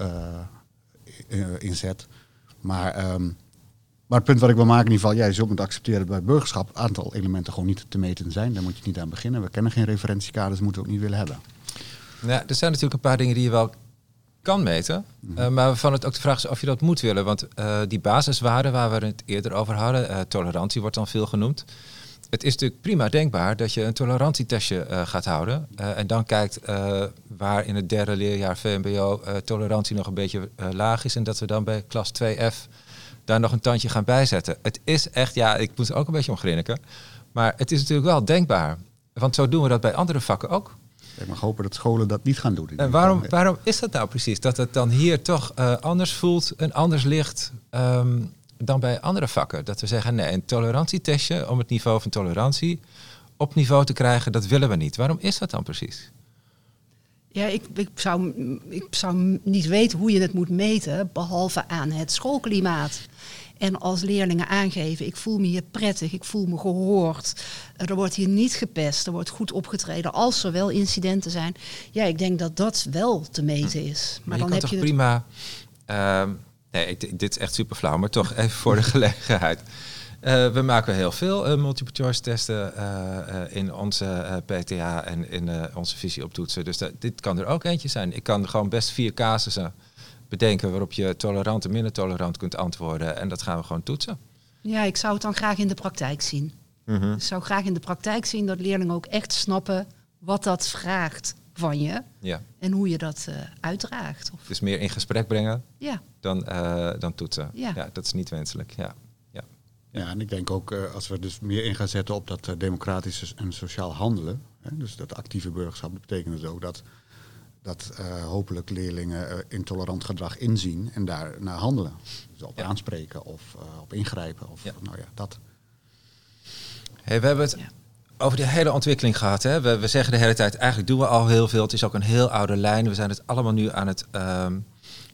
inzet. Maar, ehm, maar het punt wat ik wil maken in ieder geval, jij zult moeten accepteren dat bij burgerschap een aantal elementen gewoon niet te meten zijn. Daar moet je niet aan beginnen. We kennen geen referentiekaders, moeten we ook niet willen hebben. Ja, er zijn natuurlijk een paar dingen die je wel kan meten. eh, maar waarvan het ook de vraag is of je dat moet willen. Want eh, die basiswaarden waar we het eerder over hadden, eh, tolerantie wordt dan veel genoemd. Het is natuurlijk prima denkbaar dat je een tolerantietestje gaat houden. en dan kijkt waar in het derde leerjaar VMBO tolerantie nog een beetje laag is. En dat we dan bij klas 2F daar nog een tandje gaan bijzetten. Het is echt, ja, ik moet er ook een beetje om grinniken. Maar het is natuurlijk wel denkbaar. Want zo doen we dat bij andere vakken ook. Ik mag hopen dat scholen dat niet gaan doen. En waarom, waarom is dat nou precies? Dat het dan hier toch eh, anders voelt en anders ligt ehm, dan bij andere vakken? Dat we zeggen, nee, een tolerantietestje om het niveau van tolerantie op niveau te krijgen, dat willen we niet. Waarom is dat dan precies? Ja, ik, ik, zou, ik zou niet weten hoe je het moet meten, behalve aan het schoolklimaat. En als leerlingen aangeven, ik voel me hier prettig, ik voel me gehoord. Eh, Er wordt hier niet gepest, er wordt goed opgetreden als er wel incidenten zijn. Ja, ik denk dat dat wel te meten is. Maar, je dan kan heb toch je het- prima... ehm, nee, dit is echt super flauw, maar toch even voor de *laughs* gelegenheid. Eh, we maken heel veel eh, multiple choice testen eh, in onze PTA en in onze visie op toetsen. Dus dat- dit kan er ook eentje zijn. Ik kan gewoon best vier casussen bedenken waarop je tolerant en minder tolerant kunt antwoorden. En dat gaan we gewoon toetsen. Ja, ik zou het dan graag in de praktijk zien. Ik zou graag in de praktijk zien dat leerlingen ook echt snappen wat dat vraagt van je Ja, en hoe je dat eh, uitdraagt. Of, dus meer in gesprek brengen ja, dan, dan toetsen. Ja. ja, dat is niet wenselijk. Ja. Ja. En ik denk ook eh, als we dus meer in gaan zetten op dat eh, democratisch en sociaal handelen, hè, dus dat actieve burgerschap, dat betekent dus ook dat, dat eh, hopelijk leerlingen intolerant gedrag inzien en daar naar handelen. Dus op Ja. aanspreken of eh, op ingrijpen of Ja. nou ja, dat. Hey, we hebben het Ja. over de hele ontwikkeling gehad. Hè? We, we zeggen de hele tijd, eigenlijk doen we al heel veel. Het is ook een heel oude lijn. We zijn het allemaal nu aan het ehm,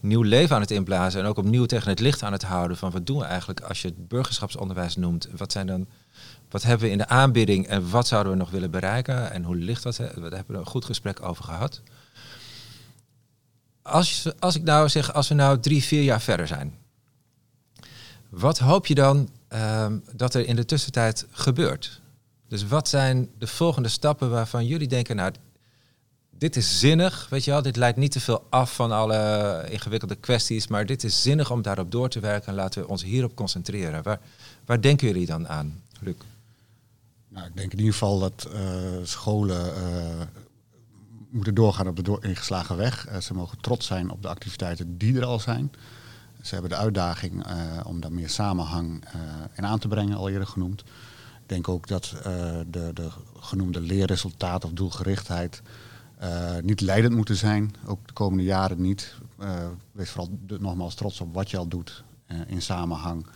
nieuw leven aan het inblazen. En ook opnieuw tegen het licht aan het houden. Van wat doen we eigenlijk als je het burgerschapsonderwijs noemt? Wat, zijn dan, wat hebben we in de aanbieding en wat zouden we nog willen bereiken? En hoe ligt dat? Daar hebben we een goed gesprek over gehad. Als, als ik nou zeg, als we nou drie, vier jaar verder zijn. Wat hoop je dan ehm, dat er in de tussentijd gebeurt? Dus wat zijn de volgende stappen waarvan jullie denken, nou, dit is zinnig, weet je wel, dit leidt niet te veel af van alle ingewikkelde kwesties, maar dit is zinnig om daarop door te werken en laten we ons hierop concentreren. Waar, denken jullie dan aan, Luc? Nou, ik denk in ieder geval dat eh, scholen eh, moeten doorgaan op de door ingeslagen weg. Eh, ze mogen trots zijn op de activiteiten die er al zijn. Ze hebben de uitdaging om daar meer samenhang in aan te brengen, al eerder genoemd. Ik denk ook dat de, de genoemde leerresultaat of doelgerichtheid niet leidend moeten zijn, ook de komende jaren niet. Eh, wees vooral nogmaals trots op wat je al doet eh, in samenhang.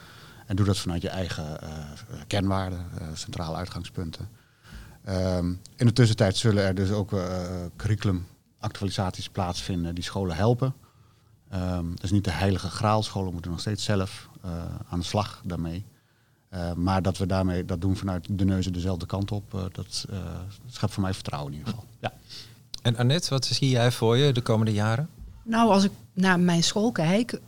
En doe dat vanuit je eigen eh, kenwaarden, eh, centrale uitgangspunten. Ehm, in de tussentijd zullen er dus ook eh curriculumactualisaties plaatsvinden die scholen helpen. Dat is niet de heilige graal. Scholen moeten nog steeds zelf eh, aan de slag daarmee. Eh, maar dat we daarmee dat doen vanuit de neuzen dezelfde kant op, dat schept voor mij vertrouwen in ieder geval. Ja. En Annette, wat zie jij voor je de komende jaren? Nou, als ik naar mijn school kijk,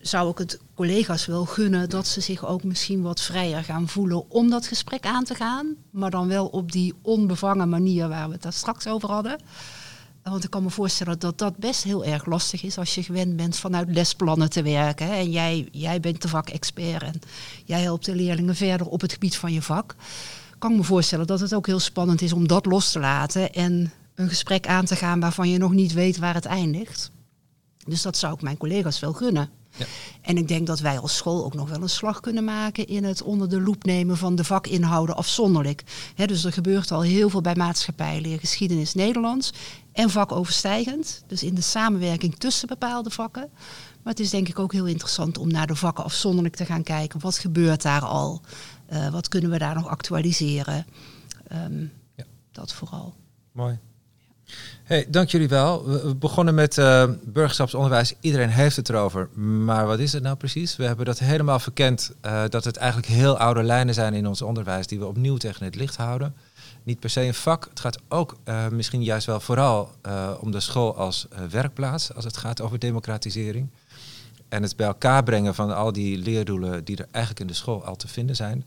zou ik het collega's wel gunnen dat ze zich ook misschien wat vrijer gaan voelen om dat gesprek aan te gaan. Maar dan wel op die onbevangen manier waar we het daar straks over hadden. Want ik kan me voorstellen dat dat best heel erg lastig is als je gewend bent vanuit lesplannen te werken. En jij, jij bent de vakexpert en jij helpt de leerlingen verder op het gebied van je vak. Kan me voorstellen dat het ook heel spannend is om dat los te laten en een gesprek aan te gaan waarvan je nog niet weet waar het eindigt. Dus dat zou ik mijn collega's wel gunnen. Ja. En ik denk dat wij als school ook nog wel een slag kunnen maken in het onder de loep nemen van de vakinhouden afzonderlijk. dus er gebeurt al heel veel bij maatschappijleer, geschiedenis Nederlands en vakoverstijgend. Dus in de samenwerking tussen bepaalde vakken. Maar het is denk ik ook heel interessant om naar de vakken afzonderlijk te gaan kijken. Wat gebeurt daar al? Uh, wat kunnen we daar nog actualiseren? Um, ja. Dat vooral. Mooi. Hey, dank jullie wel. We begonnen met uh, burgerschapsonderwijs. Iedereen heeft het erover. Maar wat is het nou precies? We hebben dat helemaal verkend uh, dat het eigenlijk heel oude lijnen zijn in ons onderwijs die we opnieuw tegen het licht houden. Niet per se een vak. Het gaat ook uh, misschien juist wel vooral om de school als werkplaats als het gaat over democratisering. En het bij elkaar brengen van al die leerdoelen die er eigenlijk in de school al te vinden zijn.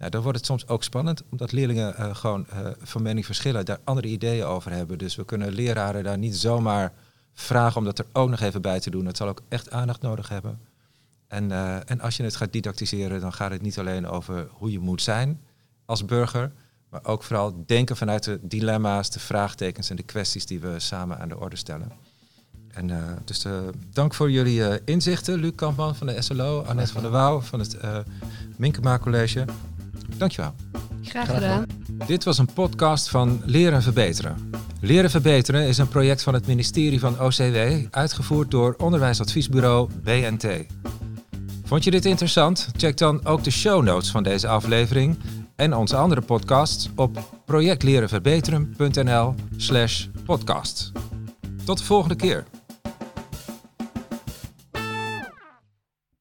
Nou, dan wordt het soms ook spannend, omdat leerlingen uh, gewoon uh, van mening verschillen, daar andere ideeën over hebben. Dus we kunnen leraren daar niet zomaar vragen om dat er ook nog even bij te doen. Het zal ook echt aandacht nodig hebben. En, uh, en als je het gaat didactiseren, dan gaat het niet alleen over hoe je moet zijn als burger, maar ook vooral denken vanuit de dilemma's, de vraagtekens en de kwesties die we samen aan de orde stellen. En dus dank voor jullie inzichten, Luc Kampman van de SLO, Annette van der Wouw van het Minkema College. Dankjewel. Graag gedaan. Dit was een podcast van Leren Verbeteren. Leren Verbeteren is een project van het ministerie van OCW, uitgevoerd door onderwijsadviesbureau BNT. Vond je dit interessant? Check dan ook de show notes van deze aflevering en onze andere podcasts op projectlerenverbeteren.nl/slash podcast. Tot de volgende keer.